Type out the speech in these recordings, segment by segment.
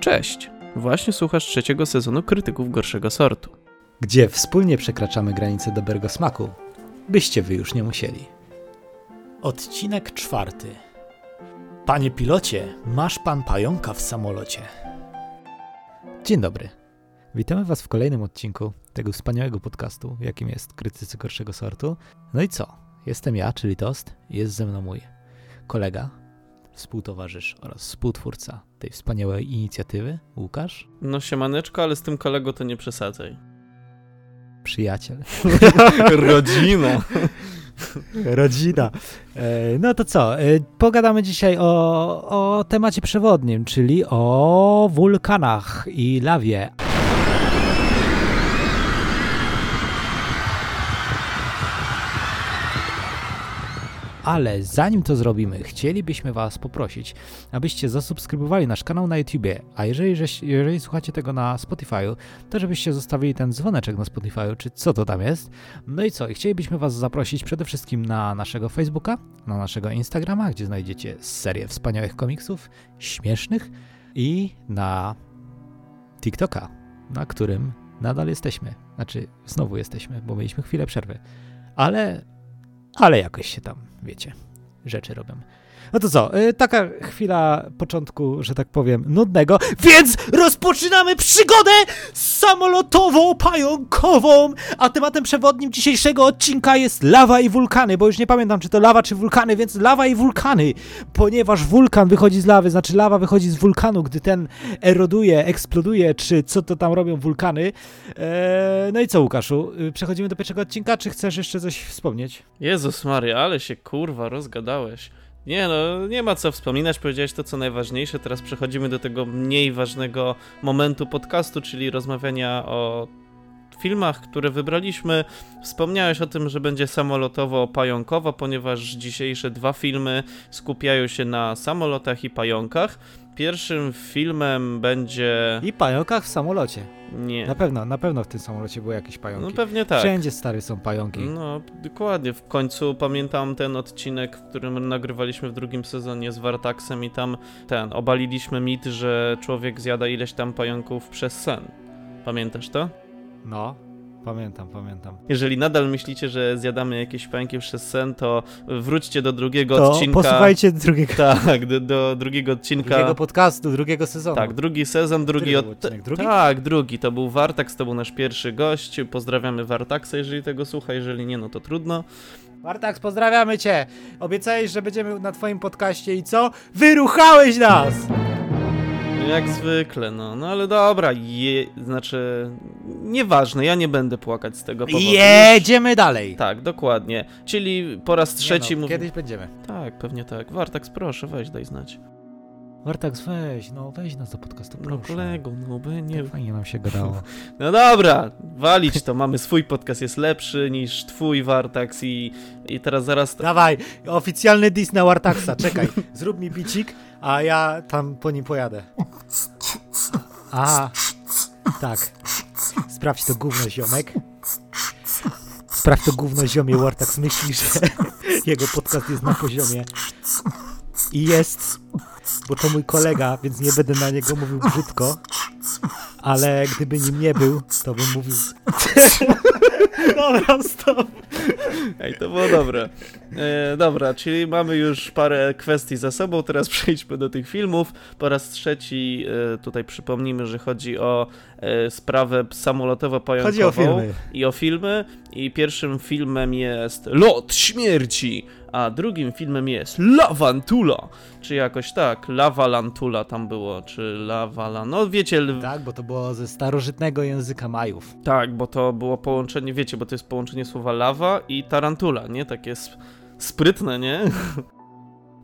Cześć! Właśnie słuchasz trzeciego sezonu Krytyków Gorszego Sortu. gdzie wspólnie przekraczamy granice dobrego smaku, byście wy już nie musieli. Odcinek czwarty. Panie pilocie, masz pan pająka w samolocie. Dzień dobry. Witamy was w kolejnym odcinku tego wspaniałego podcastu, jakim jest Krytycy Gorszego Sortu. No i co? Jestem ja, czyli Tost, i jest ze mną mój kolega, współtowarzysz oraz współtwórca tej wspaniałej inicjatywy, Łukasz, No siemaneczko, ale z tym kolego to nie przesadzaj. przyjaciel, Rodzina! rodzina. E, No to co? e, Pogadamy dzisiaj o, o temacie przewodnim, czyli o wulkanach i lawie. Ale zanim to zrobimy, chcielibyśmy Was poprosić, abyście zasubskrybowali nasz kanał na YouTubie, a jeżeli, jeżeli słuchacie tego na Spotify'u, to żebyście zostawili ten dzwoneczek na Spotify'u, czy co to tam jest. No i co? I chcielibyśmy Was zaprosić przede wszystkim na naszego Facebooka, na naszego Instagrama, gdzie znajdziecie serię wspaniałych komiksów, śmiesznych i na TikToka, na którym nadal jesteśmy. Znaczy, znowu jesteśmy, bo mieliśmy chwilę przerwy. Ale, ale jakoś się tam, wiecie, rzeczy robią. No to co, y, taka chwila początku, że tak powiem, nudnego, więc rozpoczynamy przygodę samolotowo-pająkową, a tematem przewodnim dzisiejszego odcinka jest lawa i wulkany, bo już nie pamiętam, czy to lawa, czy wulkany, więc lawa i wulkany, ponieważ wulkan wychodzi z lawy, znaczy lawa wychodzi z wulkanu, gdy ten eroduje, eksploduje, czy co to tam robią wulkany. Eee, no i co, Łukaszu, y, przechodzimy do pierwszego odcinka, czy chcesz jeszcze coś wspomnieć? Jezus Maria, ale się kurwa rozgadałeś. Nie no, nie ma co wspominać, powiedziałeś to co najważniejsze, teraz przechodzimy do tego mniej ważnego momentu podcastu, czyli rozmawiania o filmach, które wybraliśmy. Wspomniałeś o tym, że będzie samolotowo-pająkowo, ponieważ dzisiejsze dwa filmy skupiają się na samolotach i pająkach. Pierwszym filmem będzie... I pająkach w samolocie. Nie. Na pewno, na pewno w tym samolocie były jakieś pająki. No pewnie tak. Wszędzie stary są pająki. No, dokładnie. W końcu pamiętam ten odcinek, w którym nagrywaliśmy w drugim sezonie z Wartaxem i tam ten, obaliliśmy mit, że człowiek zjada ileś tam pająków przez sen. Pamiętasz to? No, pamiętam, pamiętam. Jeżeli nadal myślicie, że zjadamy jakieś pająki przez sen, to wróćcie do drugiego To odcinka. posłuchajcie drugiego, Tak, do, do drugiego odcinka. drugiego podcastu, drugiego sezonu. Tak, drugi sezon, drugi od... był odcinek? Drugi? Tak, drugi. To był Wartax, to był nasz pierwszy gość. Pozdrawiamy Wartaxa, jeżeli tego słucha, jeżeli nie, no to trudno. Bartax, pozdrawiamy cię! Obiecałeś, że będziemy na twoim podcaście i co? Wyruchałeś nas! Jak zwykle, no. No ale dobra, je... znaczy... Nieważne, ja nie będę płakać z tego powodu. Jedziemy dalej! Tak, dokładnie. Czyli po raz trzeci Nie no, mówię... Kiedyś będziemy. Tak, pewnie tak. Wartax, proszę, weź, daj znać. Bartax, weź, no weź nas do podcastu, No proszę. kolego, no by nie... Tak fajnie nam się gadało. No dobra, walić to, mamy swój podcast, jest lepszy niż twój Wartax i, i teraz zaraz... Dawaj, oficjalny dis na Wartaxa, czekaj. Zrób mi bicik, a ja tam po nim pojadę. A, tak. Sprawdź to gówno, ziomek. Sprawdź to gówno, ziomie. Wartax myśli, że jego podcast jest na poziomie. I jest, bo to mój kolega, więc nie będę na niego mówił brzydko. Ale gdyby nim nie był, to bym mówił... Dobra, stop. Ej, to było dobre. E, dobra, czyli mamy już parę kwestii za sobą, teraz przejdźmy do tych filmów. Po raz trzeci e, tutaj przypomnijmy, że chodzi o e, sprawę samolotowo-pająkową. Chodzi o filmy. I o filmy. I pierwszym filmem jest Lot Śmierci, a drugim filmem jest Lawantula. Czy jakoś tak, Lawalantula tam było, czy Lavala... No wiecie, Tak, bo to było ze starożytnego języka Majów. tak, bo to było połączenie, wiecie, bo to jest połączenie słowa lawa i tarantula, nie? Takie sp- sprytne, nie?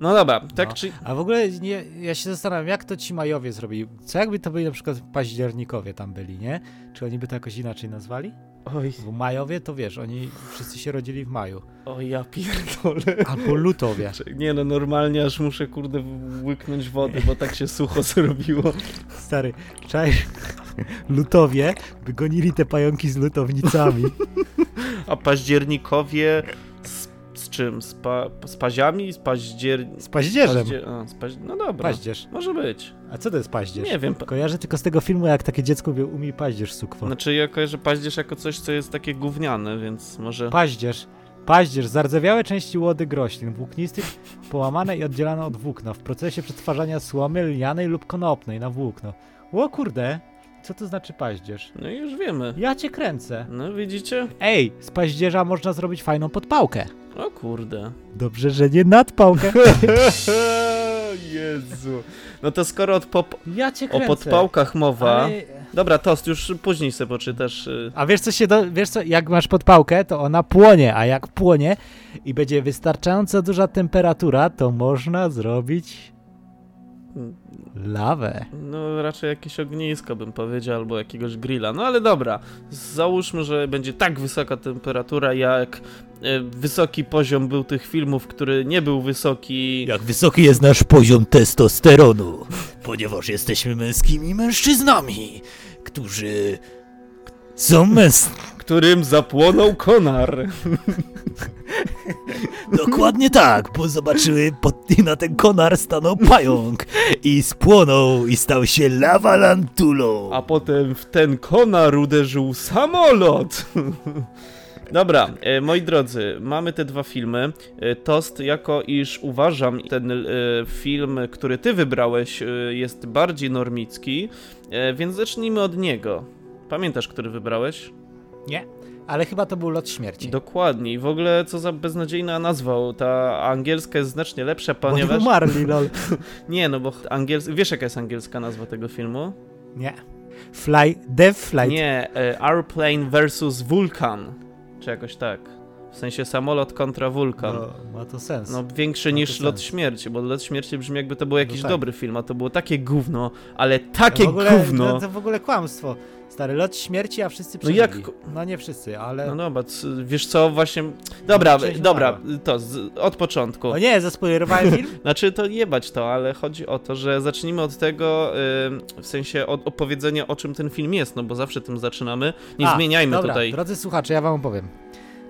No dobra, tak No. czy... A w ogóle nie, ja się zastanawiam, jak to ci Majowie zrobili. Co jakby to byli na przykład październikowie tam byli, nie? Czy oni by to jakoś inaczej nazwali? Oj, Bo Majowie to wiesz, oni wszyscy się rodzili w maju. oj, ja pierdolę. Albo lutowie. Nie no, normalnie aż muszę, kurde, łyknąć wody, bo tak się sucho zrobiło. Stary, czaj. Lutowie by gonili te pająki z lutownicami. A październikowie czym? Z, pa, z paziami? Z paździer... Z paździerzem. Paździe... A, z paź... No dobra, Paździerz. może być. A co to jest paździerz? Nie wiem. pa- Kojarzę tylko z tego filmu, jak takie dziecko mówią, umij paździerz, sukwo. Znaczy ja kojarzę paździerz jako coś, co jest takie gówniane, więc może... Paździerz. Paździerz. Zardzewiałe części łody groślin, włóknistych, połamane i oddzielane od włókna w procesie przetwarzania słomy lnianej lub konopnej na włókno. O kurde, co to znaczy paździerz? No już wiemy. Ja cię kręcę. No widzicie? Ej, z paździerza można zrobić fajną podpałkę. O kurde. Dobrze, że nie nadpałkę. Jezu. No to skoro od pop... Ja cię o podpałkach mowa... Ale... Dobra, Tost, już później sobie poczytasz. y, A wiesz co się do, wiesz co, jak masz podpałkę, to ona płonie, a jak płonie i będzie wystarczająco duża temperatura, to można zrobić lawę. No raczej jakieś ognisko bym powiedział, albo jakiegoś grilla. No ale dobra, załóżmy, że będzie tak wysoka temperatura, jak e, wysoki poziom był tych filmów, który nie był wysoki. Jak wysoki jest nasz poziom testosteronu, ponieważ jesteśmy męskimi mężczyznami, którzy są męskimi. Którym zapłonął konar. Dokładnie tak, bo zobaczyły pod, na ten konar stanął pająk i spłonął i stał się lawalantulą. A potem w ten konar uderzył samolot. Dobra, e, moi drodzy, mamy te dwa filmy. E, Tost, jako iż uważam, ten e, film, który ty wybrałeś, e, jest bardziej normicki, e, więc zacznijmy od niego. Pamiętasz, który wybrałeś? Nie, ale chyba to był lot śmierci. Dokładnie. I w ogóle co za beznadziejna nazwa. Ta angielska jest znacznie lepsza, Bo nie ponieważ... umarli, lol. Nie, no bo angiels... wiesz jaka jest angielska nazwa tego filmu? Nie. Fly, Death Flight. Nie, e, Airplane versus Vulcan. Czy jakoś tak. W sensie samolot kontra wulkan. No, ma to sens. No większy Ma niż Lot. Śmierci, bo Lot Śmierci brzmi jakby to był jakiś tak. dobry film, a to było takie gówno, ale takie w ogóle, gówno. To, to w ogóle kłamstwo. Stary, lot śmierci, a wszyscy No przeżyli. jak- No nie wszyscy, ale... No dobra, c- wiesz co, właśnie... Dobra, dobra, to z, od początku. O nie, zaspoilerowałem film? Znaczy to jebać to, ale chodzi o to, że zacznijmy od tego, ym, w sensie od opowiedzenia o czym ten film jest, no bo zawsze tym zaczynamy. Nie A, zmieniajmy dobra, tutaj. drodzy słuchacze, ja wam opowiem.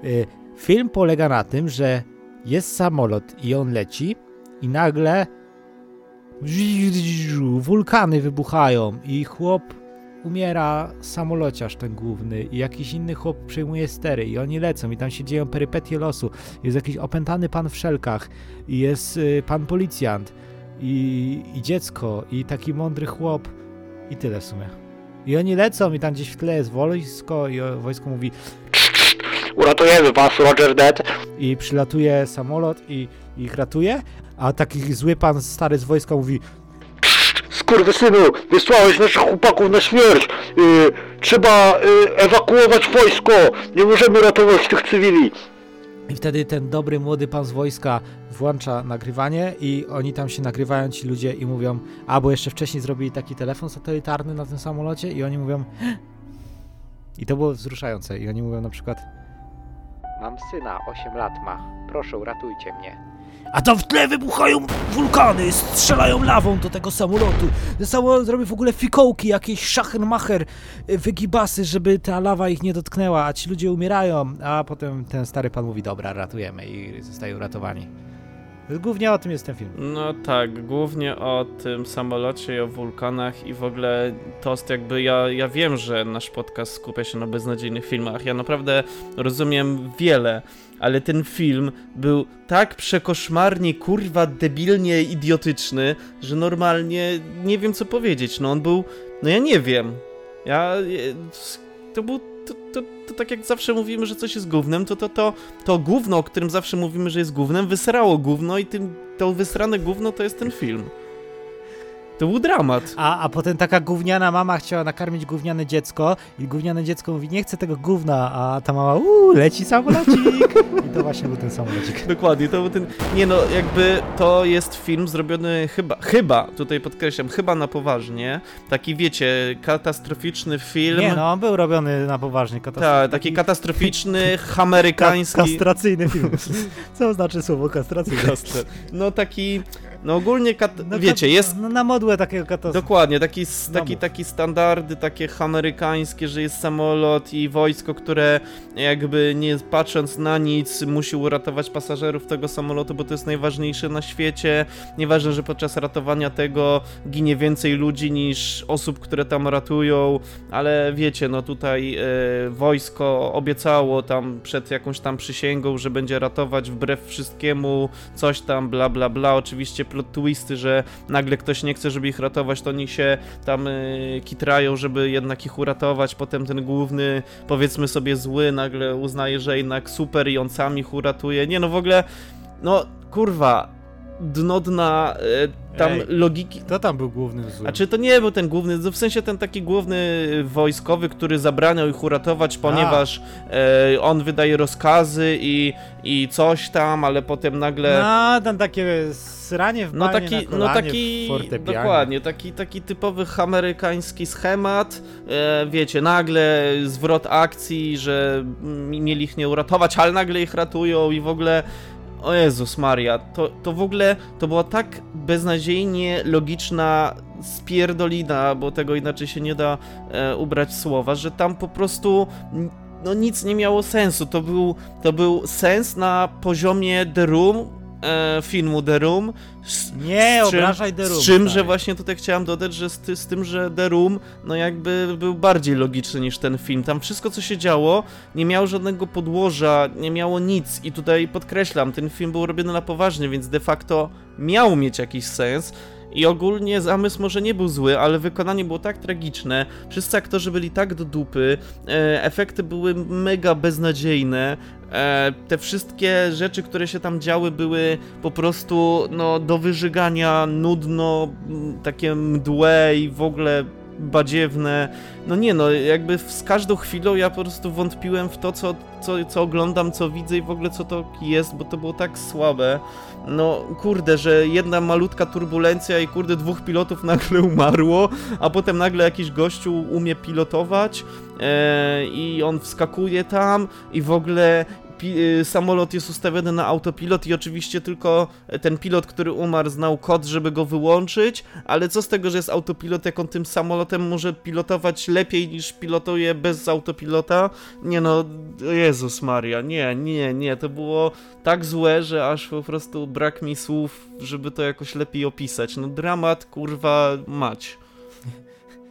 Y, film polega na tym, że jest samolot i on leci i nagle wulkany wybuchają i chłop umiera samolociarz ten główny i jakiś inny chłop przejmuje stery i oni lecą i tam się dzieją perypetie losu. Jest jakiś opętany pan w szelkach i jest y, pan policjant i, i dziecko i taki mądry chłop i tyle w sumie. I oni lecą i tam gdzieś w tle jest wojsko i wojsko mówi Uratujemy was, Roger Dead. i przylatuje samolot i ich ratuje, a taki zły pan stary z wojska mówi Wysłałeś naszych chłopaków na śmierć. Yy, trzeba yy, ewakuować wojsko. Nie możemy ratować tych cywili. i wtedy ten dobry młody pan z wojska włącza nagrywanie i oni tam się nagrywają ci ludzie i mówią, a bo jeszcze wcześniej zrobili taki telefon satelitarny na tym samolocie i oni mówią i to było wzruszające i oni mówią na przykład Mam syna, 8 lat ma. Proszę, uratujcie mnie. A tam w tle wybuchają wulkany, strzelają lawą do tego samolotu. Samolot zrobi w ogóle fikołki, jakieś szachenmacher, y, wygibasy, żeby ta lawa ich nie dotknęła, a ci ludzie umierają, a potem ten stary pan mówi, dobra, ratujemy i zostają uratowani. Głównie o tym jest ten film. No tak, głównie o tym samolocie i o wulkanach i w ogóle tost jakby ja, ja wiem, że nasz podcast skupia się na beznadziejnych filmach. Ja naprawdę rozumiem wiele, ale ten film był tak przekoszmarnie, kurwa, debilnie idiotyczny, że normalnie nie wiem co powiedzieć. No on był, no ja nie wiem. Ja, to był, to, to, to tak jak zawsze mówimy, że coś jest gównem, to to, to to gówno, o którym zawsze mówimy, że jest gównem, wysrało gówno i tym, to wysrane gówno to jest ten film. To był dramat. A, a potem taka gówniana mama chciała nakarmić gówniane dziecko i gówniane dziecko mówi, nie chcę tego gówna, a ta mama, uuu, leci samolocik. I to właśnie był ten samolocik. Dokładnie, to był ten... Nie no, jakby to jest film zrobiony chyba, chyba, tutaj podkreślam, chyba na poważnie. Taki, wiecie, katastroficzny film. Nie no, on był robiony na poważnie. Tak, taki katastroficzny, amerykański... Kastracyjny film. Co znaczy słowo kastracyjny? No taki, No ogólnie, kat- No, wiecie, jest No, na modłę takiego katastrofy. Dokładnie, taki, taki, taki standardy, takie amerykańskie, że jest samolot i wojsko, które jakby nie patrząc na nic musi uratować pasażerów tego samolotu, bo to jest najważniejsze na świecie. Nieważne, że podczas ratowania tego ginie więcej ludzi niż osób, które tam ratują, ale wiecie, no tutaj e, wojsko obiecało tam przed jakąś tam przysięgą, że będzie ratować wbrew wszystkiemu, coś tam, bla bla bla. Oczywiście plot twisty, że nagle ktoś nie chce, żeby ich ratować, to oni się tam y, kitrają, żeby jednak ich uratować. Potem ten główny, powiedzmy sobie zły, nagle uznaje, że jednak super i on sam ich uratuje. Nie no, w ogóle, no kurwa, dno dna y, tam Ej. logiki. Kto tam był głównym złym? A czy to nie był ten główny, no w sensie ten taki główny wojskowy, który zabraniał ich uratować, ponieważ e, on wydaje rozkazy i, i coś tam, ale potem nagle. No, tam takie sranie w No taki, na no taki, dokładnie, taki, taki typowy amerykański schemat, e, wiecie, nagle zwrot akcji, że mieli ich nie uratować, ale nagle ich ratują i w ogóle, o Jezus Maria, to, to w ogóle, to była tak beznadziejnie logiczna spierdolina, bo tego inaczej się nie da e, ubrać słowa, że tam po prostu... No nic nie miało sensu. To był, to był sens na poziomie The Room, e, filmu The Room, z, Nie, z czym- obrażaj The Room, Z czym, że właśnie tutaj chciałem dodać, że z, z tym, że The Room, no jakby był bardziej logiczny niż ten film. Tam wszystko, co się działo, nie miało żadnego podłoża, nie miało nic. I tutaj podkreślam, ten film był robiony na poważnie, więc de facto miał mieć jakiś sens. I ogólnie zamysł może nie był zły, ale wykonanie było tak tragiczne, wszyscy aktorzy byli tak do dupy, e, efekty były mega beznadziejne, e, te wszystkie rzeczy, które się tam działy były po prostu no, do wyżygania, nudno, takie mdłe i w ogóle badziewne. No nie no, jakby z każdą chwilą ja po prostu wątpiłem w to, co, co, co oglądam, co widzę i w ogóle co to jest, bo to było tak słabe. No kurde, że jedna malutka turbulencja i kurde dwóch pilotów nagle umarło, a potem nagle jakiś gościu umie pilotować e, i on wskakuje tam i w ogóle samolot jest ustawiony na autopilot i oczywiście tylko ten pilot, który umarł, znał kod, żeby go wyłączyć, ale co z tego, że jest autopilot, jak on tym samolotem może pilotować lepiej niż pilotuje bez autopilota? Nie no, Jezus Maria, nie, nie, nie, to było tak złe, że aż po prostu brak mi słów, żeby to jakoś lepiej opisać. No dramat, kurwa, mać.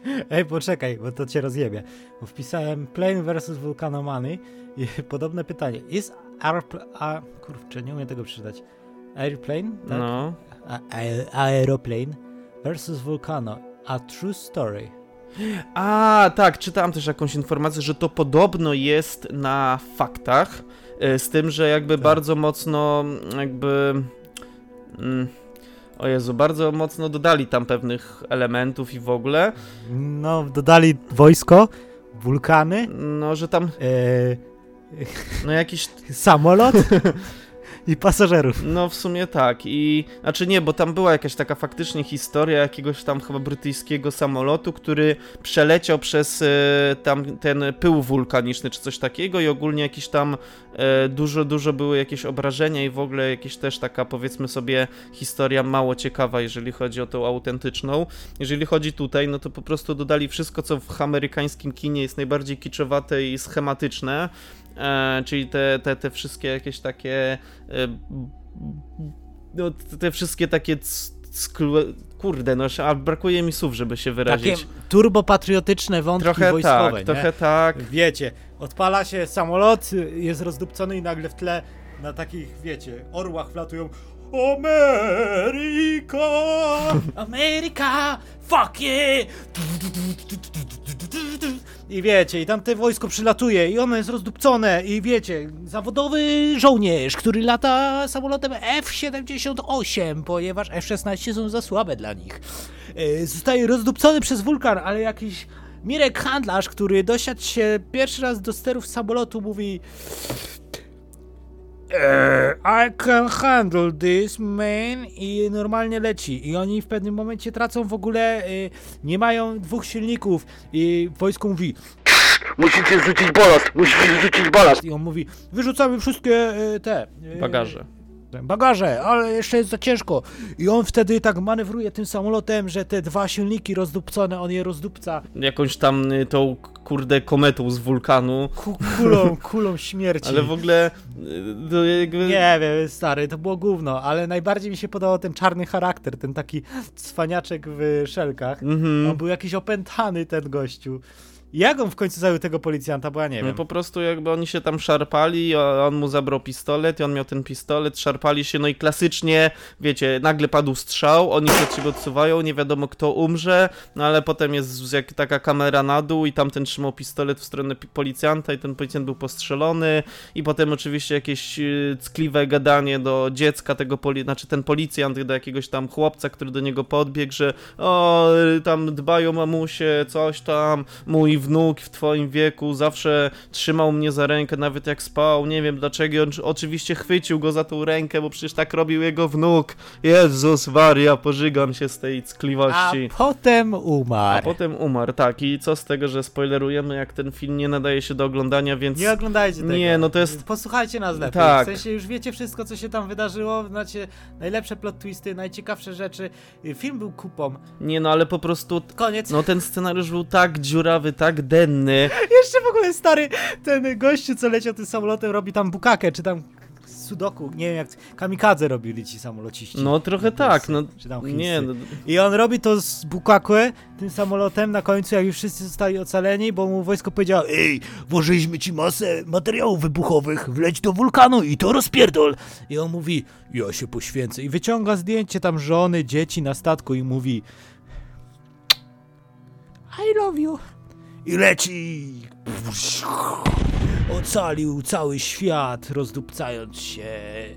Ej, poczekaj, bo to cię rozjebie. Bo wpisałem Plane vs Volcano Money i podobne pytanie. Is airpl- a kurczę, nie umiem tego przeczytać. Airplane? Tak? No. A, aer- aeroplane versus Volcano. A true story. A, tak, czytałem też jakąś informację, że to podobno jest na faktach, e, z tym, że jakby Tak. bardzo mocno, jakby. Mm, o Jezu, bardzo mocno dodali tam pewnych elementów i w ogóle. No, dodali wojsko, wulkany, No, że tam, e, no jakiś. samolot i pasażerów. No, w sumie tak. I. Znaczy nie, bo tam była jakaś taka faktycznie historia jakiegoś tam chyba brytyjskiego samolotu, który przeleciał przez e, tam ten pył wulkaniczny czy coś takiego i ogólnie jakiś tam e, dużo, dużo były jakieś obrażenia i w ogóle jakieś też taka powiedzmy sobie historia mało ciekawa, jeżeli chodzi o tą autentyczną. Jeżeli chodzi tutaj, no to po prostu dodali wszystko, co w amerykańskim kinie jest najbardziej kiczowate i schematyczne, czyli te, te, te wszystkie jakieś takie e, no, te- wszystkie takie kurde, no a brakuje mi słów, żeby się Takie wyrazić. turbopatriotyczne wątki trochę wojskowe, tak, nie? trochę tak. Wiecie, odpala się samolot, jest rozdupcony i nagle w tle na takich, wiecie, orłach wlatują Ameryka! Ameryka! Fuck yeah! I wiecie, i tam te wojsko przylatuje i ono jest rozdupcone i wiecie, zawodowy żołnierz, który lata samolotem F-78, ponieważ F-16 są za słabe dla nich. E, Zostaje rozdupcony przez wulkan, ale jakiś Mirek handlarz, który dosiadł się pierwszy raz do sterów samolotu, mówi "Eh, I can handle this, man. I normalnie leci. I oni w pewnym momencie tracą w ogóle, y, nie mają dwóch silników. I wojsko mówi, Musicie zrzucić balast, musicie zrzucić balast. i on mówi, wyrzucamy wszystkie y, te... y, Bagaże. Bagaże, ale jeszcze jest za ciężko. I on wtedy tak manewruje tym samolotem, że te dwa silniki rozdupcone, on je rozdupca Jakąś tam y, tą kurde kometą z wulkanu. ku kulą, kulą śmierci. Ale w ogóle y, jakby... Nie wiem, stary, to było gówno, ale najbardziej mi się podobał ten czarny charakter, ten taki cwaniaczek w szelkach. Mhm. On był jakiś opętany, ten gościu. Jak on w końcu zajął tego policjanta, bo ja nie No wiem. po prostu jakby oni się tam szarpali, on mu zabrał pistolet i on miał ten pistolet, szarpali się, no i klasycznie, wiecie, nagle padł strzał, oni się od siebie odsuwają, nie wiadomo kto umrze, no ale potem jest jak taka kamera na dół i tamten trzymał pistolet w stronę policjanta i ten policjant był postrzelony i potem oczywiście jakieś y, ckliwe gadanie do dziecka tego, poli- znaczy ten policjant do jakiegoś tam chłopca, który do niego podbiegł, że o, tam dbają mamusie, coś tam, mój wnuk w twoim wieku zawsze trzymał mnie za rękę, nawet jak spał, nie wiem dlaczego, on oczywiście chwycił go za tą rękę, bo przecież tak robił jego wnuk. Jezus Maria, pożygam się z tej A ckliwości. potem A umarł. potem umarł, tak. I co z tego, że spoilerujemy, jak ten film nie nadaje się do oglądania, więc... Nie oglądajcie tego. Nie, no to jest- Posłuchajcie nas lepiej. Tak. W sensie już wiecie wszystko, co się tam wydarzyło, znacie najlepsze plot twisty, najciekawsze rzeczy. Y, Film był kupą. Nie no, ale po prostu... Koniec. No ten scenariusz był tak dziurawy, tak denny. Jeszcze w ogóle stary, ten gościu, co leciał tym samolotem, robi tam bukakę, czy tam sudoku, nie wiem jak, kamikadze robili ci samolociści. No trochę Japońscy, tak, no... Czy tam Nie, no, I on robi to z Bukakłe, tym samolotem, na końcu jak już wszyscy zostali ocaleni, bo mu wojsko powiedziało Ej, włożyliśmy ci masę materiałów wybuchowych, wleć do wulkanu i to rozpierdol. I on mówi, ja się poświęcę. I wyciąga zdjęcie tam żony, dzieci na statku i mówi I love you. I leci. Ocalił cały świat, rozdupcając się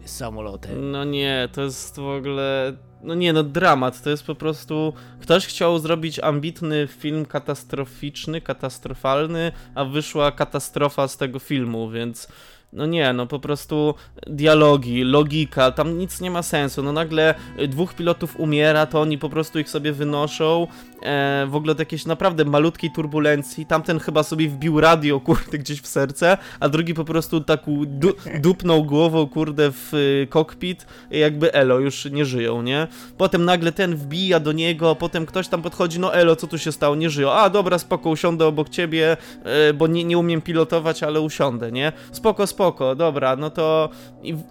samolotem. no nie, to jest w ogóle... No nie, no dramat, to jest po prostu... Ktoś chciał zrobić ambitny film katastroficzny, katastrofalny, a wyszła katastrofa z tego filmu, więc... No nie, no po prostu dialogi, logika, tam nic nie ma sensu. No nagle y, dwóch pilotów umiera, to oni po prostu ich sobie wynoszą. E, w ogóle do jakiejś naprawdę malutkiej turbulencji. Tamten chyba sobie wbił radio, kurde, gdzieś w serce, a drugi po prostu tak du dupnął głową, kurde, w y, kokpit, jakby elo, już nie żyją, nie? Potem nagle ten wbija do niego, potem ktoś tam podchodzi, no elo, co tu się stało, nie żyją. A, dobra, spoko, usiądę obok ciebie, e, bo nie, nie umiem pilotować, ale usiądę, nie? Spoko, spoko, dobra, no to...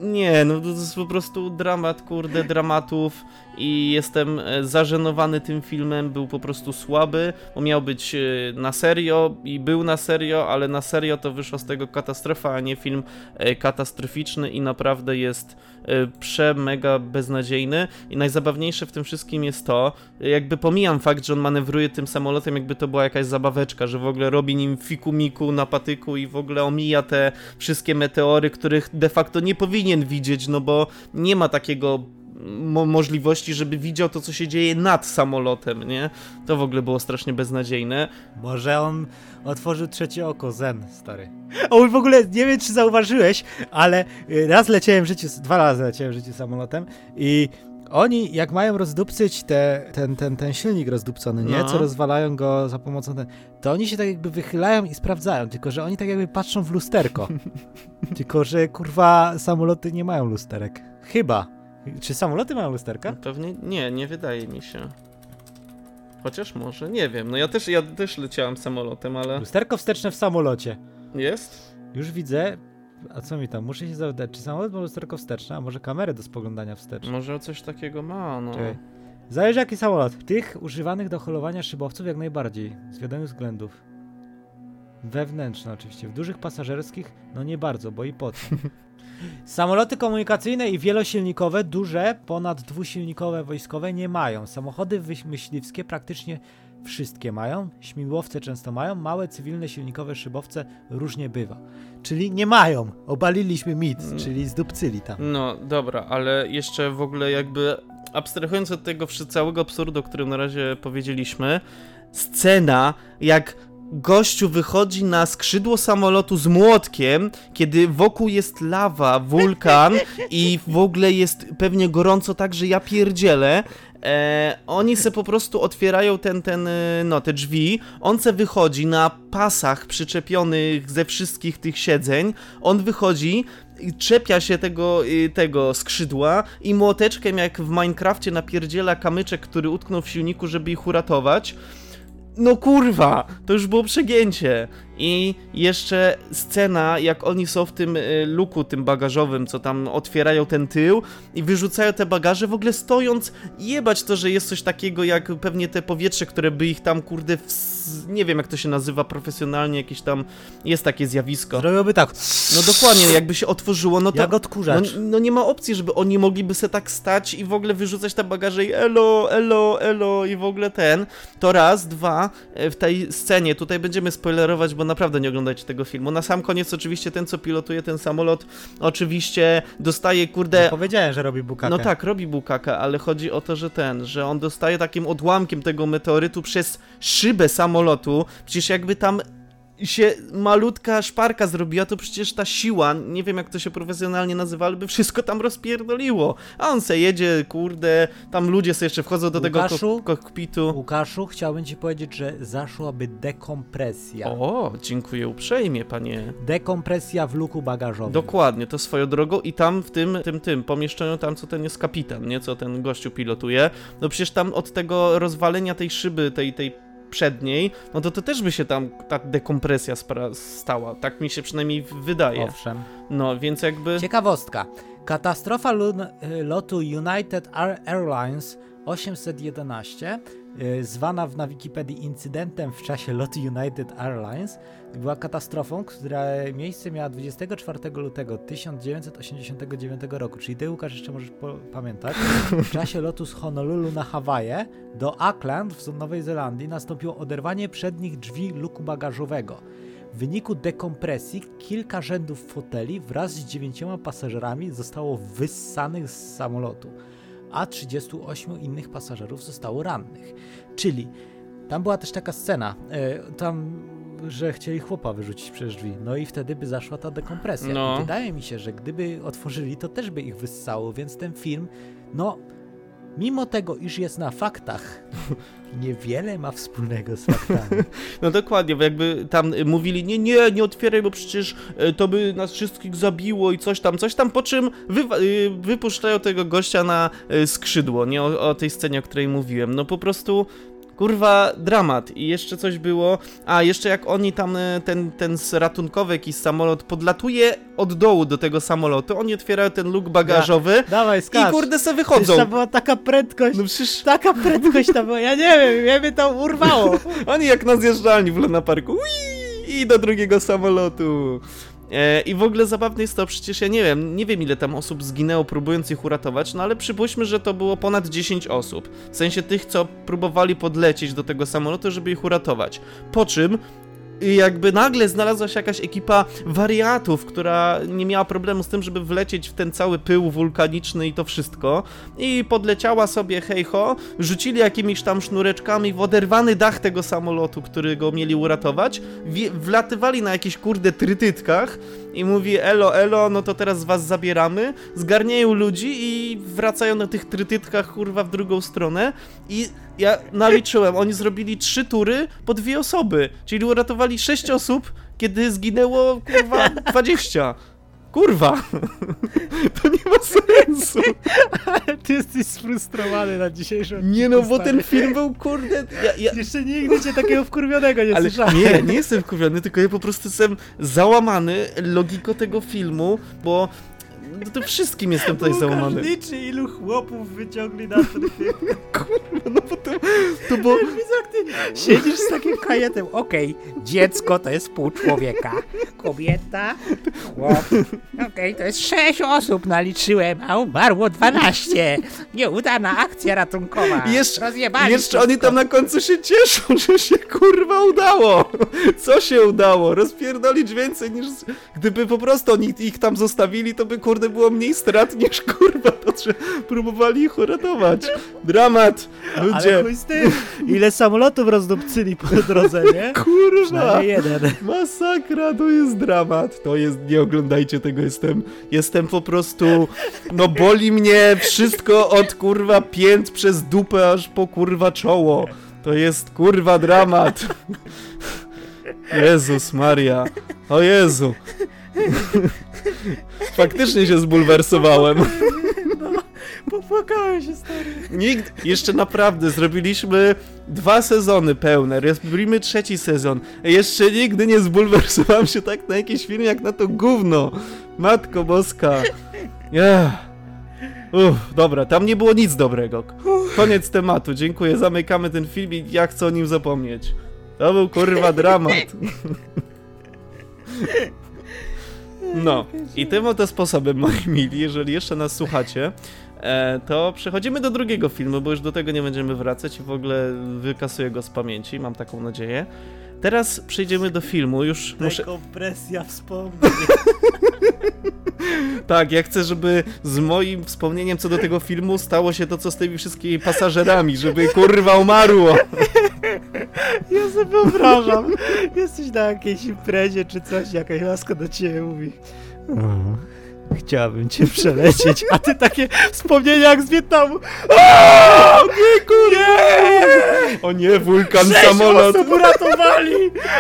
Nie, no to jest po prostu dramat, kurde, dramatów i jestem e, zażenowany tym filmem, był po prostu słaby, bo miał być e, na serio i był na serio, ale na serio to wyszła z tego katastrofa, a nie film e, katastroficzny i naprawdę jest e, prze mega beznadziejny. I najzabawniejsze w tym wszystkim jest to, jakby pomijam fakt, że on manewruje tym samolotem, jakby to była jakaś zabaweczka, że w ogóle robi nim fiku-miku na patyku i w ogóle omija te wszystkie meteory, których de facto nie powinien widzieć, no bo nie ma takiego mo możliwości, żeby widział to, co się dzieje nad samolotem, nie? To w ogóle było strasznie beznadziejne. Może on otworzył trzecie oko, Zen, stary. O, w ogóle nie wiem, czy zauważyłeś, ale y, raz leciałem w życiu, dwa razy leciałem w życiu samolotem i oni, jak mają rozdupcyć te, ten, ten, ten silnik rozdupcony, nie? No. Co rozwalają go za pomocą ten, to oni się tak jakby wychylają i sprawdzają, tylko że oni tak jakby patrzą w lusterko. tylko, że kurwa samoloty nie mają lusterek. Chyba. Czy samoloty mają lusterka? Pewnie nie, nie wydaje mi się. Chociaż może, nie wiem. No ja też, ja też leciałem samolotem, ale Lusterko wsteczne w samolocie. jest? Już widzę. A co mi tam? Muszę się zapytać, czy samolot ma lusterko wsteczne, a może kamerę do spoglądania wstecz? Może coś takiego ma, no. Czekaj. Zależy jaki samolot. Tych używanych do holowania szybowców jak najbardziej, z wiadomych względów. Wewnętrzne oczywiście. W dużych pasażerskich no nie bardzo, bo i po co. Samoloty komunikacyjne i wielosilnikowe, duże, ponad dwusilnikowe wojskowe nie mają. Samochody myśliwskie praktycznie wszystkie mają. Śmigłowce często mają. Małe cywilne silnikowe szybowce różnie bywa. Czyli nie mają. Obaliliśmy mit, Mm. czyli zdupcyli tam. No, dobra, ale jeszcze w ogóle jakby abstrahując od tego całego absurdu, o którym na razie powiedzieliśmy, scena jak gościu wychodzi na skrzydło samolotu z młotkiem, kiedy wokół jest lawa, wulkan i w ogóle jest pewnie gorąco tak, że ja pierdzielę. E, oni se po prostu otwierają ten, ten, e, no, te drzwi, on se wychodzi na pasach przyczepionych ze wszystkich tych siedzeń, on wychodzi czepia się tego, y, tego skrzydła i młoteczkiem jak w Minecrafcie napierdziela kamyczek, który utknął w silniku, żeby ich uratować. No kurwa, to już było przegięcie. I jeszcze scena, jak oni są w tym y, luku, tym bagażowym, co tam otwierają ten tył i wyrzucają te bagaże, w ogóle stojąc, jebać to, że jest coś takiego jak pewnie te powietrze, które by ich tam, kurde, ws- nie wiem jak to się nazywa profesjonalnie, jakieś tam, jest takie zjawisko. Zrobiłby tak, No dokładnie, jakby się otworzyło, no to... jak odkurzacz. No, no nie ma opcji, żeby oni mogliby se tak stać i w ogóle wyrzucać te bagaże i elo, elo, elo i w ogóle ten. To raz, dwa, e, w tej scenie, tutaj będziemy spoilerować, bo naprawdę nie oglądajcie tego filmu. Na sam koniec oczywiście ten, co pilotuje ten samolot, oczywiście dostaje, kurde... Powiedziałem, że robi bukakę. No tak, robi bukaka, ale chodzi o to, że ten, że on dostaje takim odłamkiem tego meteorytu przez szybę samolotu. Przecież jakby tam się malutka szparka zrobiła, to przecież ta siła, nie wiem jak to się profesjonalnie nazywa, ale by wszystko tam rozpierdoliło. A on se jedzie, kurde, tam ludzie sobie jeszcze wchodzą do tego Łukaszu? kok kokpitu. Łukaszu, chciałbym ci powiedzieć, że zaszłaby dekompresja. O, dziękuję uprzejmie, panie. Dekompresja w luku bagażowym. Dokładnie, to swoją drogą i tam w tym, tym, tym pomieszczeniu, tam co ten jest kapitan, nie, co ten gościu pilotuje, no przecież tam od tego rozwalenia tej szyby, tej, tej przedniej, no to to też by się tam ta dekompresja stała, tak mi się przynajmniej wydaje. Owszem. No, więc jakby... Ciekawostka. Katastrofa y, lotu United Air- Airlines 811, y, zwana w- na Wikipedii incydentem w czasie lotu United Airlines, była katastrofą, która miejsce miała 24 lutego 1989 roku, czyli ty Łukasz jeszcze możesz pamiętać. W czasie lotu z Honolulu na Hawaje do Auckland w Nowej Zelandii nastąpiło oderwanie przednich drzwi luku bagażowego. W wyniku dekompresji kilka rzędów foteli wraz z dziewięcioma pasażerami zostało wyssanych z samolotu, a 38 innych pasażerów zostało rannych. Czyli tam była też taka scena, e, tam, że chcieli chłopa wyrzucić przez drzwi, no i wtedy by zaszła ta dekompresja. No. I wydaje mi się, że gdyby otworzyli, to też by ich wyssało, więc ten film, no, mimo tego, iż jest na faktach, niewiele ma wspólnego z faktami. No dokładnie, bo jakby tam y, mówili, nie, nie, nie otwieraj, bo przecież y, to by nas wszystkich zabiło i coś tam, coś tam, po czym wywa- y, wypuszczają tego gościa na skrzydło, nie o, o tej scenie, o której mówiłem. No po prostu... Kurwa, dramat. I jeszcze coś było. A, jeszcze jak oni tam, y, ten, ten ratunkowy jakiś samolot podlatuje od dołu do tego samolotu, oni otwierają ten luk bagażowy Dawaj, i kurde se Przecież wychodzą. to była taka prędkość, No przecież taka prędkość tam była, ja nie wiem, mnie by to urwało. Oni jak na zjeżdżalni w Luna Parku. Ui, I do drugiego samolotu. E, I w ogóle zabawne jest to, przecież ja nie wiem, nie wiem ile tam osób zginęło próbując ich uratować, no ale przypuśćmy, że to było ponad 10 osób. W sensie tych, co próbowali podlecieć do tego samolotu, żeby ich uratować. Po czym i jakby nagle znalazła się jakaś ekipa wariatów, która nie miała problemu z tym, żeby wlecieć w ten cały pył wulkaniczny i to wszystko. I podleciała sobie hej ho, rzucili jakimiś tam sznureczkami w oderwany dach tego samolotu, który go mieli uratować, wlatywali na jakichś kurde trytytkach i mówi elo, elo, no to teraz was zabieramy, zgarniają ludzi i wracają na tych trytytkach kurwa w drugą stronę. I ja naliczyłem, oni zrobili trzy tury po dwie osoby, czyli uratowali sześć osób, kiedy zginęło kurwa 20. Kurwa! To nie ma sensu. Ty jesteś sfrustrowany na dzisiejszą Nie no, bo ten film był kurde... Ja, ja, Jeszcze nigdy cię takiego wkurwionego nie ale słyszałem. nie, nie jestem wkurwiony, tylko ja po prostu jestem załamany logiką tego filmu, bo no to wszystkim jestem tutaj Łukasz załamany. liczy ilu chłopów wyciągli na ten film. No bo to, to bo... Widzę, jak ty siedzisz z takim kajetem. Okej, dziecko to jest pół człowieka. Kobieta, chłop. Okej, to jest sześć osób naliczyłem, a umarło 12. Nieudana akcja ratunkowa. Jeszcze, Rozjebali jeszcze oni tam na końcu się cieszą, że się kurwa udało. Co się udało? Rozpierdolić więcej niż... Gdyby po prostu oni ich tam zostawili, to by kurde było mniej strat niż kurwa to, że próbowali ich uratować. Dramat! Ale Ludzie! chuj z tym. Ile samolotów rozdupcyli po drodze, nie? Kurwa! Jeden. Masakra, to jest dramat. To jest, nie oglądajcie tego, jestem, jestem po prostu, no boli mnie wszystko od kurwa pięt przez dupę aż po kurwa czoło. To jest kurwa dramat. Jezus Maria. O Jezu. Faktycznie się zbulwersowałem. Popłakałem się, stary. Nikt, jeszcze naprawdę, zrobiliśmy dwa sezony pełne, robimy trzeci sezon. Jeszcze nigdy nie zbulwersowałem się tak na jakiś film, jak na to gówno. Matko boska. Yeah. Uff, dobra, tam nie było nic dobrego. Koniec tematu, dziękuję, zamykamy ten film i ja chcę o nim zapomnieć. To był kurwa dramat. No, i tym oto sposobem, moi mili, jeżeli jeszcze nas słuchacie, e, to przechodzimy do drugiego filmu, bo już do tego nie będziemy wracać i w ogóle wykasuję go z pamięci, mam taką nadzieję. Teraz przejdziemy do filmu, już muszę... Kompresja wspomnień. Tak, ja chcę, żeby z moim wspomnieniem co do tego filmu stało się to, co z tymi wszystkimi pasażerami, żeby kurwa umarło. Ja sobie wyobrażam. Jesteś na jakiejś imprezie czy coś, jakaś laska do ciebie mówi. Chciałabym cię przelecieć, a ty takie wspomnienia jak z Wietnamu. O, nie kurwa! O nie, wulkan, Sześć samolot. osób uratowali,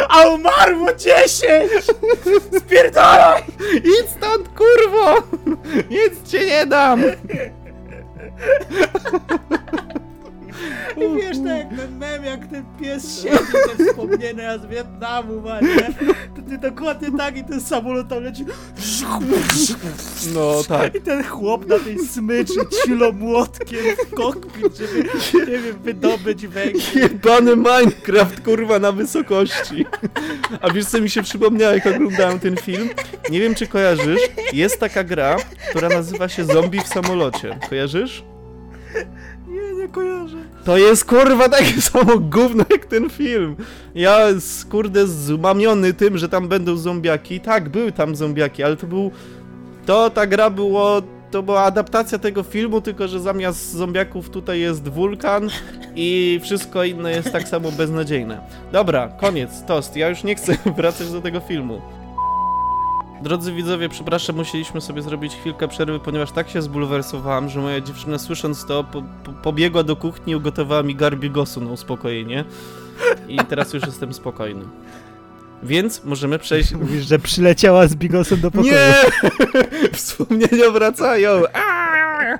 a umarło dziesięć! Spierdolaj! Idź stąd, kurwo! Nic cię nie dam! Jak ten mem, jak ten pies siedzi, te wspomnienia z Wietnamu, ma, nie? To ty dokładnie tak i ten samolot tam leci. No tak. I ten chłop na tej smyczy ciulo młotkiem w kokpit, żeby, nie wiem, wydobyć węgiel. Jebany Minecraft, kurwa, na wysokości. A wiesz, co mi się przypomniało, jak oglądałem ten film? Nie wiem, czy kojarzysz, jest taka gra, która nazywa się Zombie w samolocie. Kojarzysz? Nie, kojarzę. To jest kurwa takie samo gówno jak ten film. Ja kurde zmamiony tym, że tam będą zombiaki. Tak, były tam zombiaki, ale to był. To ta gra było. To była adaptacja tego filmu, tylko że zamiast zombiaków tutaj jest wulkan i wszystko inne jest tak samo beznadziejne. Dobra, koniec, tost. Ja już nie chcę wracać do tego filmu. Drodzy widzowie, przepraszam, musieliśmy sobie zrobić chwilkę przerwy, ponieważ tak się zbulwersowałem, że moja dziewczyna słysząc to po, po, pobiegła do kuchni i ugotowała mi garbigosu na uspokojenie. I teraz już jestem spokojny. Więc możemy przejść... Mówisz, że przyleciała z bigosem do pokoju. Nie! Wspomnienia wracają! Aaaa!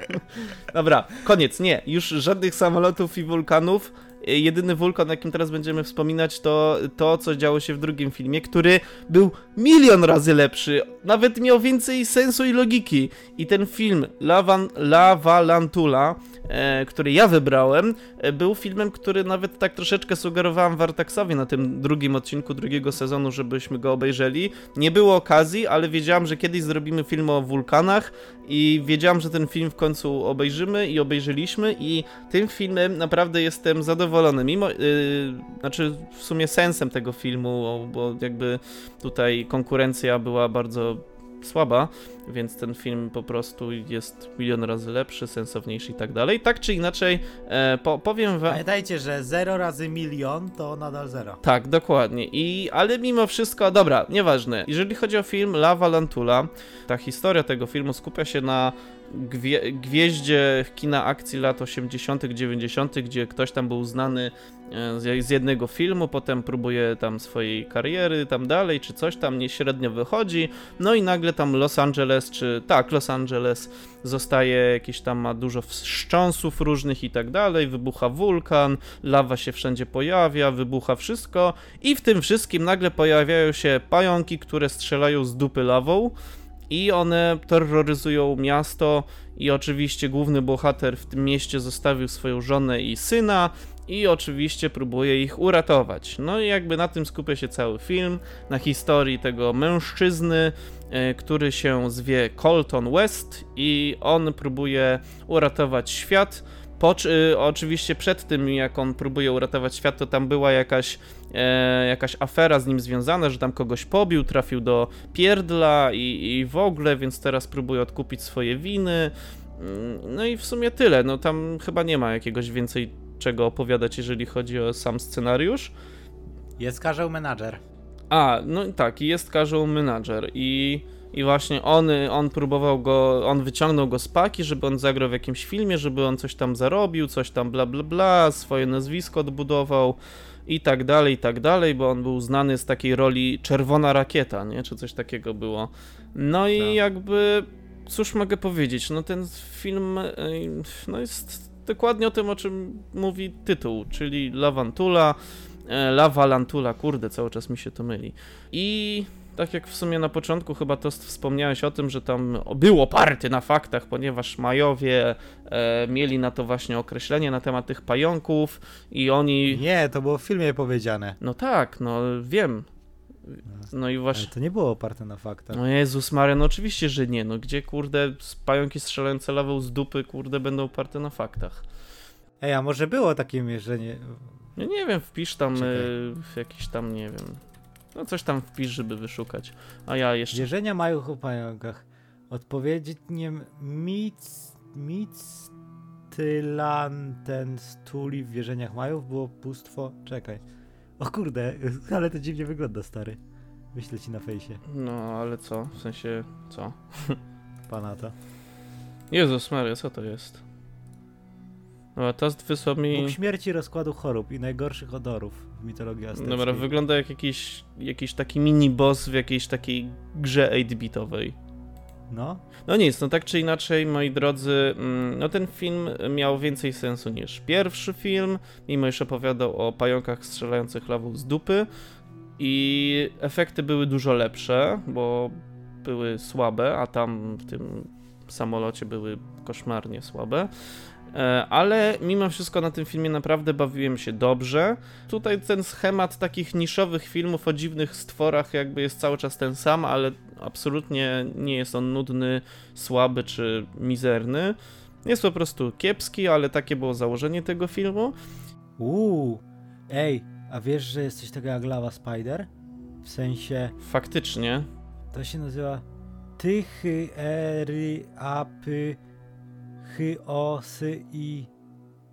Dobra, koniec, nie. Już żadnych samolotów i wulkanów. Jedyny wulkan, o jakim teraz będziemy wspominać, to to, co działo się w drugim filmie, który był milion razy lepszy. Nawet miał więcej sensu i logiki. I ten film, Lavan, Lavalantula, e, który ja wybrałem, e, był filmem, który nawet tak troszeczkę sugerowałem Wartaxowi na tym drugim odcinku drugiego sezonu, żebyśmy go obejrzeli. Nie było okazji, ale wiedziałam, że kiedyś zrobimy film o wulkanach i wiedziałam, że ten film w końcu obejrzymy i obejrzeliśmy i tym filmem naprawdę jestem zadowolony. Mimo, yy, znaczy w sumie sensem tego filmu, bo jakby tutaj konkurencja była bardzo słaba, więc ten film po prostu jest milion razy lepszy, sensowniejszy i tak dalej. Tak czy inaczej, e, po, powiem wam... Pamiętajcie, że 0 razy milion to nadal 0. Tak, dokładnie. I, ale mimo wszystko, dobra, nieważne. Jeżeli chodzi o film Lava Lantula, ta historia tego filmu skupia się na gwie, gwieździe kina akcji lat 80., 90., gdzie ktoś tam był znany e, z jednego filmu, potem próbuje tam swojej kariery tam dalej, czy coś tam nie średnio wychodzi. No i nagle tam Los Angeles, czy tak, Los Angeles zostaje jakiś tam ma dużo wstrząsów różnych i tak dalej, wybucha wulkan, lawa się wszędzie pojawia, wybucha wszystko i w tym wszystkim nagle pojawiają się pająki, które strzelają z dupy lawą i one terroryzują miasto i oczywiście główny bohater w tym mieście zostawił swoją żonę i syna i oczywiście próbuje ich uratować. No i jakby na tym skupia się cały film, na historii tego mężczyzny, e, który się zwie Colton West i on próbuje uratować świat. Po, y, oczywiście przed tym, jak on próbuje uratować świat, to tam była jakaś, e, jakaś afera z nim związana, że tam kogoś pobił, trafił do pierdla i, i w ogóle, więc teraz próbuje odkupić swoje winy. Mm, No i w sumie tyle. No tam chyba nie ma jakiegoś więcej czego opowiadać, jeżeli chodzi o sam scenariusz. Jest karzeł menadżer. A, no tak, jest Casual Manager i, i właśnie on, on próbował go, on wyciągnął go z paki, żeby on zagrał w jakimś filmie, żeby on coś tam zarobił, coś tam bla bla bla, swoje nazwisko odbudował i tak dalej, i tak dalej, bo on był znany z takiej roli Czerwona Rakieta, nie? Czy coś takiego było. No i Tak. jakby, cóż mogę powiedzieć, no ten film e, no jest dokładnie o tym, o czym mówi tytuł, czyli Lawantula, e, Lavalantula, kurde, cały czas mi się to myli. I tak jak w sumie na początku chyba to wspomniałeś o tym, że tam był oparty na faktach, ponieważ Majowie e, mieli na to właśnie określenie na temat tych pająków i oni... Nie, to było w filmie powiedziane. No tak, no wiem. No i Ale właśnie... to nie było oparte na faktach. No Jezus Maria, no oczywiście, że nie, no gdzie kurde pająki strzelające lawą z dupy kurde będą oparte na faktach. Ej, a może było takie mierzenie? No nie wiem, wpisz tam w jakiś tam, nie wiem, no coś tam wpisz, żeby wyszukać. A ja jeszcze... Wierzenia mają o pająkach. Odpowiedniem mic... Mictylanten stuli w wierzeniach Majów było bóstwo... Czekaj. O kurde, ale to dziwnie wygląda, stary. Wyślę ci na fejsie, No, ale co? W sensie, co? pana to. Jezus Maria, co to jest? No, to wysłał mi... Bóg śmierci, rozkładu chorób i najgorszych odorów w mitologii azteckiej. Dobra, wygląda jak jakiś, jakiś taki mini boss w jakiejś takiej grze 8-bitowej. No, No nic, no tak czy inaczej, moi drodzy, mm, no ten film miał więcej sensu niż pierwszy film, mimo iż opowiadał o pająkach strzelających lawą z dupy i efekty były dużo lepsze, bo były słabe, a tam w tym samolocie były koszmarnie słabe. E, Ale mimo wszystko na tym filmie naprawdę bawiłem się dobrze. Tutaj ten schemat takich niszowych filmów o dziwnych stworach jakby jest cały czas ten sam, ale absolutnie nie jest on nudny, słaby czy mizerny. Jest po prostu kiepski, ale takie było założenie tego filmu. Uuu, ej, a wiesz, że jest coś takiego jak Lava Spider? W sensie, Faktycznie. to się nazywa Tychy, Ery, Apy, Chy, O, Sy, I,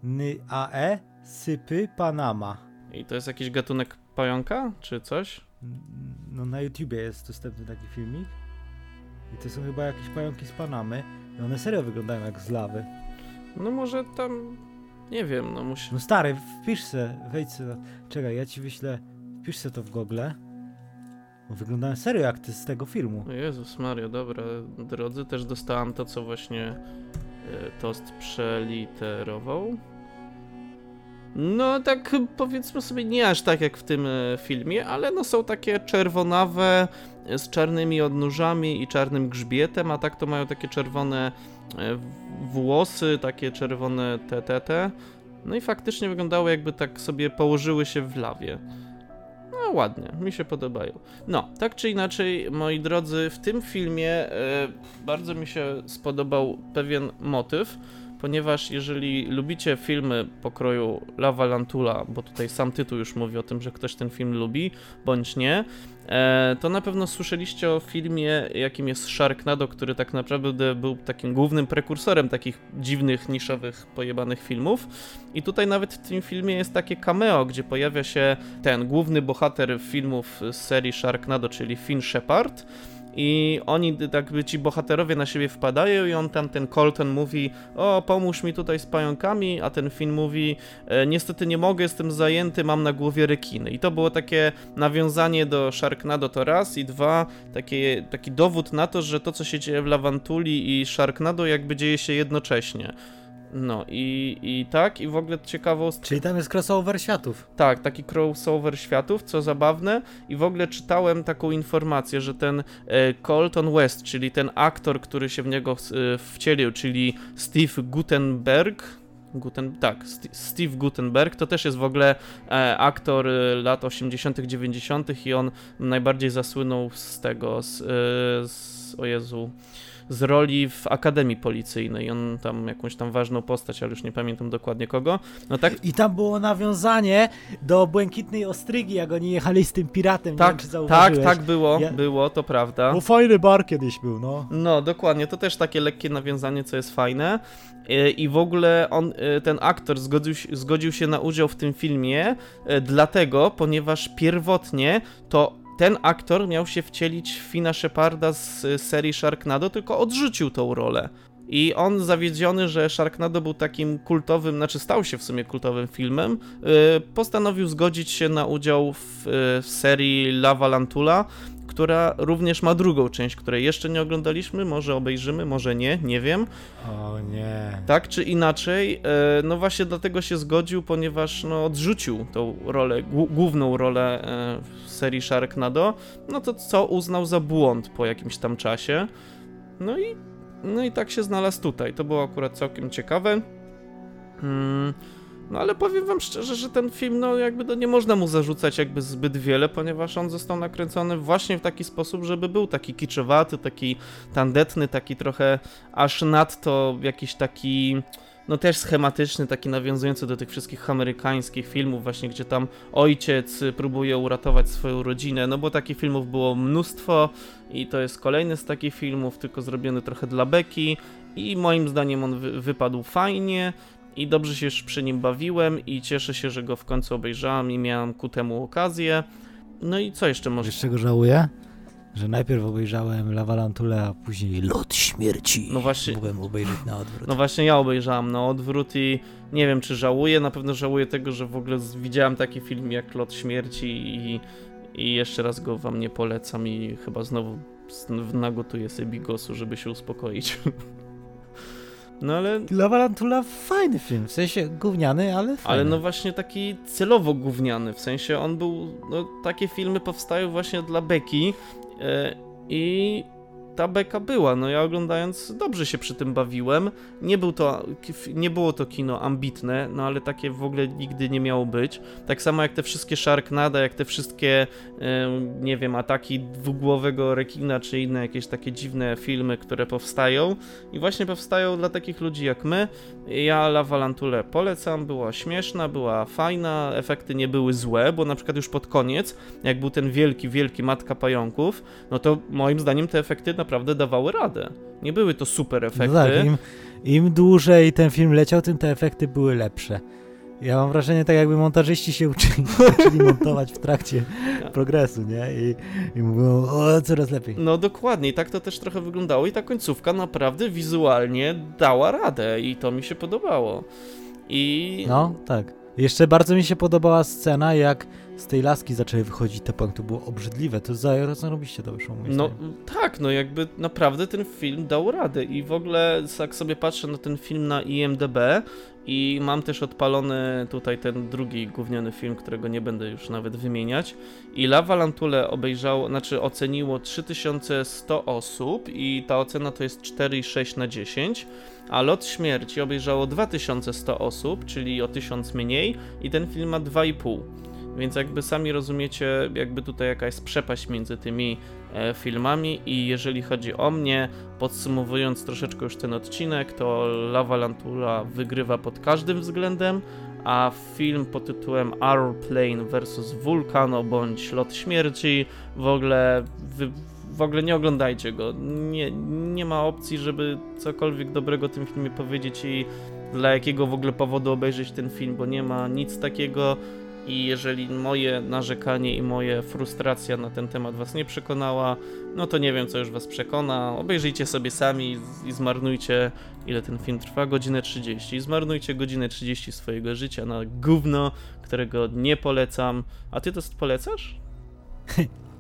Ny, A, E, Sypy, Panama. I to jest jakiś gatunek pająka, czy coś? No na YouTubie jest dostępny taki filmik. I to są chyba jakieś pająki z Panamy. I one serio wyglądają jak z lawy. No może tam. Nie wiem, no musi. No stary, wpisz se, wejdź se. Czekaj, ja ci wyślę. Wpisz se to w Google. Wyglądają serio jak ty z tego filmu. Jezus Maria, dobra, drodzy, też dostałam to, co właśnie e, Tost przeliterował. No tak powiedzmy sobie nie aż tak jak w tym e, filmie, ale no są takie czerwonawe e, z czarnymi odnóżami i czarnym grzbietem, a tak to mają takie czerwone włosy, takie czerwone TTT. No i faktycznie wyglądały jakby tak sobie położyły się w lawie. Ładnie, mi się podobają. No, tak czy inaczej, moi drodzy, w tym filmie e, bardzo mi się spodobał pewien motyw, ponieważ jeżeli lubicie filmy pokroju Lava Lantula, bo tutaj sam tytuł już mówi o tym, że ktoś ten film lubi, bądź nie, e, to na pewno słyszeliście o filmie, jakim jest Sharknado, który tak naprawdę był takim głównym prekursorem takich dziwnych, niszowych, pojebanych filmów. I tutaj nawet w tym filmie jest takie cameo, gdzie pojawia się ten główny bohater filmów z serii Sharknado, czyli Finn Shepard. I oni, jakby ci bohaterowie na siebie wpadają i on tam, ten Colton mówi o, pomóż mi tutaj z pająkami, a ten Finn mówi e, niestety nie mogę, jestem zajęty, mam na głowie rekiny. I to było takie nawiązanie do Sharknado to raz i dwa, takie, taki dowód na to, że to, co się dzieje w Lawantuli i Sharknado jakby dzieje się jednocześnie. No i, i tak, i w ogóle ciekawą Czyli tam jest crossover światów. tak, taki crossover światów, co zabawne. I w ogóle czytałem taką informację, że ten e, Colton West, czyli ten aktor, który się w niego e, wcielił, czyli Steve Gutenberg. Guten, tak, St- Steve Gutenberg to też jest w ogóle e, aktor e, lat 80., 90. i on najbardziej zasłynął z tego, z, e, z o Jezu, z roli w Akademii Policyjnej. On tam jakąś tam ważną postać, ale już nie pamiętam dokładnie kogo. No tak, I tam było nawiązanie do Błękitnej Ostrygi, jak oni jechali z tym piratem, nie wiem Tak, czy tak, zauważyłeś. tak było, Ja- było, to prawda. Bo fajny bar kiedyś był, no. No, dokładnie, to też takie lekkie nawiązanie, co jest fajne. E, I w ogóle on, e, ten aktor zgodził, się- zgodził się na udział w tym filmie, e, dlatego, ponieważ pierwotnie to ten aktor miał się wcielić w Fina Sheparda z e, serii Sharknado, tylko odrzucił tą rolę. I on zawiedziony, że Sharknado był takim kultowym, znaczy stał się w sumie kultowym filmem, y, postanowił zgodzić się na udział w, y, w serii Lava Lantula, która również ma drugą część, której jeszcze nie oglądaliśmy, może obejrzymy, może nie, nie wiem. O nie. Tak czy inaczej, e, no właśnie dlatego się zgodził, ponieważ no, odrzucił tą rolę, głó- główną rolę e, w serii Sharknado, no to co uznał za błąd po jakimś tam czasie. No i, no i tak się znalazł tutaj. To było akurat całkiem ciekawe. Mm, no ale powiem wam szczerze, że ten film, no jakby to nie można mu zarzucać jakby zbyt wiele, ponieważ on został nakręcony właśnie w taki sposób, żeby był taki kiczowaty, taki tandetny, taki trochę aż nadto jakiś taki no też schematyczny, taki nawiązujący do tych wszystkich amerykańskich filmów, właśnie gdzie tam ojciec próbuje uratować swoją rodzinę, no bo takich filmów było mnóstwo i to jest kolejny z takich filmów, tylko zrobiony trochę dla beki i moim zdaniem on wy wypadł fajnie i dobrze się już przy nim bawiłem i cieszę się, że go w końcu obejrzałem i miałem ku temu okazję. No i co jeszcze może? Wiesz czego żałuję? Że najpierw obejrzałem Lavalantule, a później Lot śmierci. No właśnie, mogłem obejrzeć na odwrót. No właśnie ja obejrzałem na odwrót i nie wiem czy żałuję, na pewno żałuję tego, że w ogóle widziałem taki film jak Lot Śmierci i, i jeszcze raz go wam nie polecam i chyba znowu nagotuję sobie bigosu, żeby się uspokoić. No ale, Lavalantula fajny film, w sensie gówniany, ale fajny. ale no właśnie taki celowo gówniany, w sensie on był, no takie filmy powstają właśnie dla beki e, i ta beka była, no ja oglądając dobrze się przy tym bawiłem, nie, był to, nie było to kino ambitne, no ale takie w ogóle nigdy nie miało być, tak samo jak te wszystkie Sharknada, jak te wszystkie, nie wiem, ataki dwugłowego rekina, czy inne jakieś takie dziwne filmy, które powstają. I właśnie powstają dla takich ludzi jak my, ja La Valantule polecam, była śmieszna, była fajna, efekty nie były złe, bo na przykład już pod koniec, jak był ten wielki, wielki Matka Pająków, no to moim zdaniem te efekty naprawdę dawały radę. Nie były to super efekty. No tak, im, im dłużej ten film leciał, tym te efekty były lepsze. Ja mam wrażenie, tak jakby montażyści się uczyli, zaczęli montować w trakcie progresu, nie? I, i mówią, o, coraz lepiej. No dokładnie, i tak to też trochę wyglądało i ta końcówka naprawdę wizualnie dała radę i to mi się podobało. I No, tak. Jeszcze bardzo mi się podobała scena, jak z tej laski zaczęły wychodzić te. To było obrzydliwe. To za zarobiście to wyszło. No zdaniem. tak, no jakby naprawdę ten film dał radę i w ogóle jak sobie patrzę na ten film na IMDb i mam też odpalony tutaj ten drugi gówniany film, którego nie będę już nawet wymieniać i La Valantule obejrzało, znaczy oceniło 3100 osób i ta ocena to jest 4,6 na 10, a Lot Śmierci obejrzało 2100 osób, czyli o 1000 mniej i ten film ma 2,5. Więc jakby sami rozumiecie, jakby tutaj jaka jest przepaść między tymi e, filmami i jeżeli chodzi o mnie, podsumowując troszeczkę już ten odcinek, to La Valantula wygrywa pod każdym względem, a film pod tytułem Airplane vs Vulcano bądź Lot Śmierci w ogóle w ogóle nie oglądajcie go. Nie, nie ma opcji, żeby cokolwiek dobrego tym filmie powiedzieć i dla jakiego w ogóle powodu obejrzeć ten film, bo nie ma nic takiego i jeżeli moje narzekanie i moje frustracja na ten temat was nie przekonała, no to nie wiem, co już was przekona. Obejrzyjcie sobie sami i zmarnujcie, ile ten film trwa, godzinę 30. I zmarnujcie godzinę 30 swojego życia na gówno, którego nie polecam. A ty to polecasz?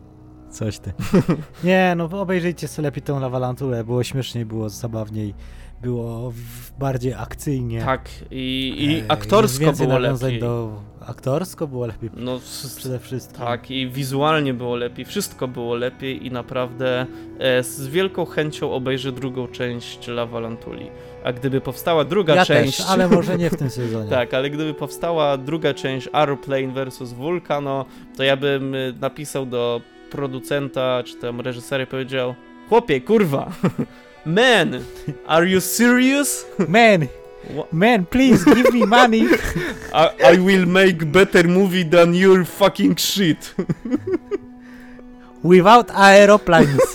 Coś ty. Nie, no obejrzyjcie sobie lepiej tą Lavalantulę. Było śmieszniej, było zabawniej, było bardziej akcyjnie. Tak, i, i E, aktorsko było lepiej. Do... Aktorsko było lepiej No, przede wszystkim. Tak, i wizualnie było lepiej, wszystko było lepiej i naprawdę e, z wielką chęcią obejrzę drugą część La Valantuli. A gdyby powstała druga ja część... też, ale może nie w tym sezonie. Tak, ale gdyby powstała druga część Aeroplane vs Vulcano, to ja bym y, napisał do producenta, czy tam reżysera powiedział Chłopie, kurwa, man, are you serious? Man, man, please give me money. I, I will make better movie than your fucking shit. Without aeroplanes.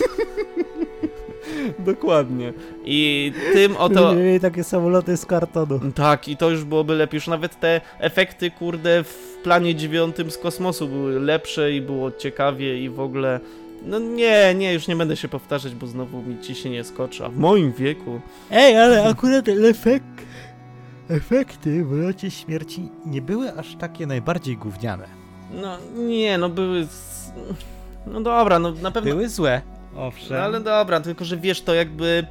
Dokładnie. I tym oto... Mieli takie samoloty z kartonu. Tak, i to już byłoby lepiej. Już nawet te efekty, kurde, w planie dziewiątym z kosmosu były lepsze i było ciekawie i w ogóle No nie, nie, już nie będę się powtarzać, bo znowu mi ciśnienie skoczy, a w moim wieku... Ej, ale akurat efekt, efekty w locie śmierci nie były aż takie najbardziej gówniane. No nie, no były... No dobra, no na pewno... Były złe, owszem. No ale dobra, tylko że wiesz, to jakby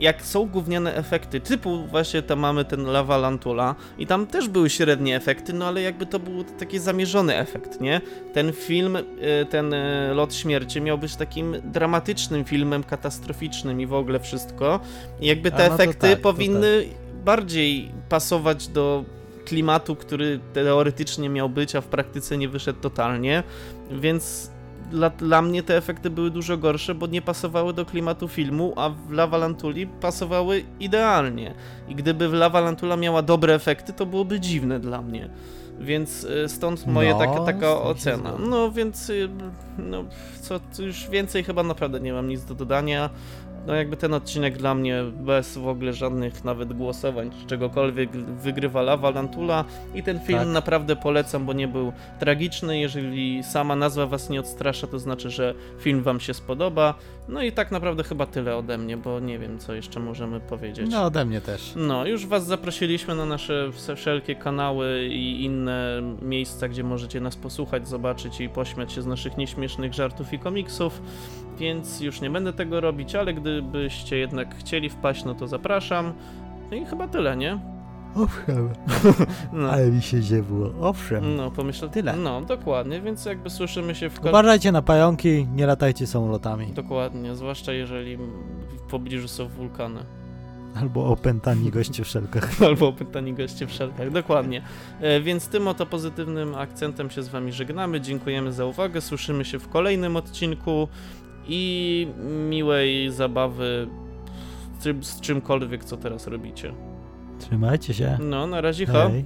jak są gówniane efekty, typu właśnie tam mamy ten Lava Lantula i tam też były średnie efekty, no ale jakby to był taki zamierzony efekt, nie? Ten film, y, ten y, Lot Śmierci miał być takim dramatycznym filmem, katastroficznym i w ogóle wszystko. I jakby te no efekty tak, powinny bardziej pasować do klimatu, który teoretycznie miał być, a w praktyce nie wyszedł totalnie, więc dla, dla mnie te efekty były dużo gorsze, bo nie pasowały do klimatu filmu, a w Lava Lantuli pasowały idealnie. I gdyby w Lava Lantula miała dobre efekty, to byłoby dziwne dla mnie. Więc y, stąd moje No, taka, taka ocena. No więc y, no, co już więcej chyba naprawdę nie mam nic do dodania. No jakby ten odcinek dla mnie bez w ogóle żadnych nawet głosowań czy czegokolwiek wygrywa Lava Lantula i ten film Tak. naprawdę polecam, bo nie był tragiczny. Jeżeli sama nazwa was nie odstrasza, to znaczy, że film wam się spodoba. No i tak naprawdę chyba tyle ode mnie, bo nie wiem, co jeszcze możemy powiedzieć. No ode mnie też. No, już Was zaprosiliśmy na nasze wszelkie kanały i inne miejsca, gdzie możecie nas posłuchać, zobaczyć i pośmiać się z naszych nieśmiesznych żartów i komiksów, więc już nie będę tego robić, ale gdybyście jednak chcieli wpaść, no to zapraszam. No i chyba tyle, nie? Owszem, No, mi się ziewło, owszem. no pomyśl... Tyle. No, dokładnie, więc jakby słyszymy się w... Uważajcie na pająki, nie latajcie samolotami. Dokładnie, zwłaszcza jeżeli w pobliżu są wulkany. Albo opętani goście w szelkach. Albo pytani goście w szelkach, dokładnie. E, więc tym oto pozytywnym akcentem się z wami żegnamy. Dziękujemy za uwagę. Słyszymy się w kolejnym odcinku i miłej zabawy z, czym, z czymkolwiek, co teraz robicie. Trzymajcie się. No, na razie, ho. Hej.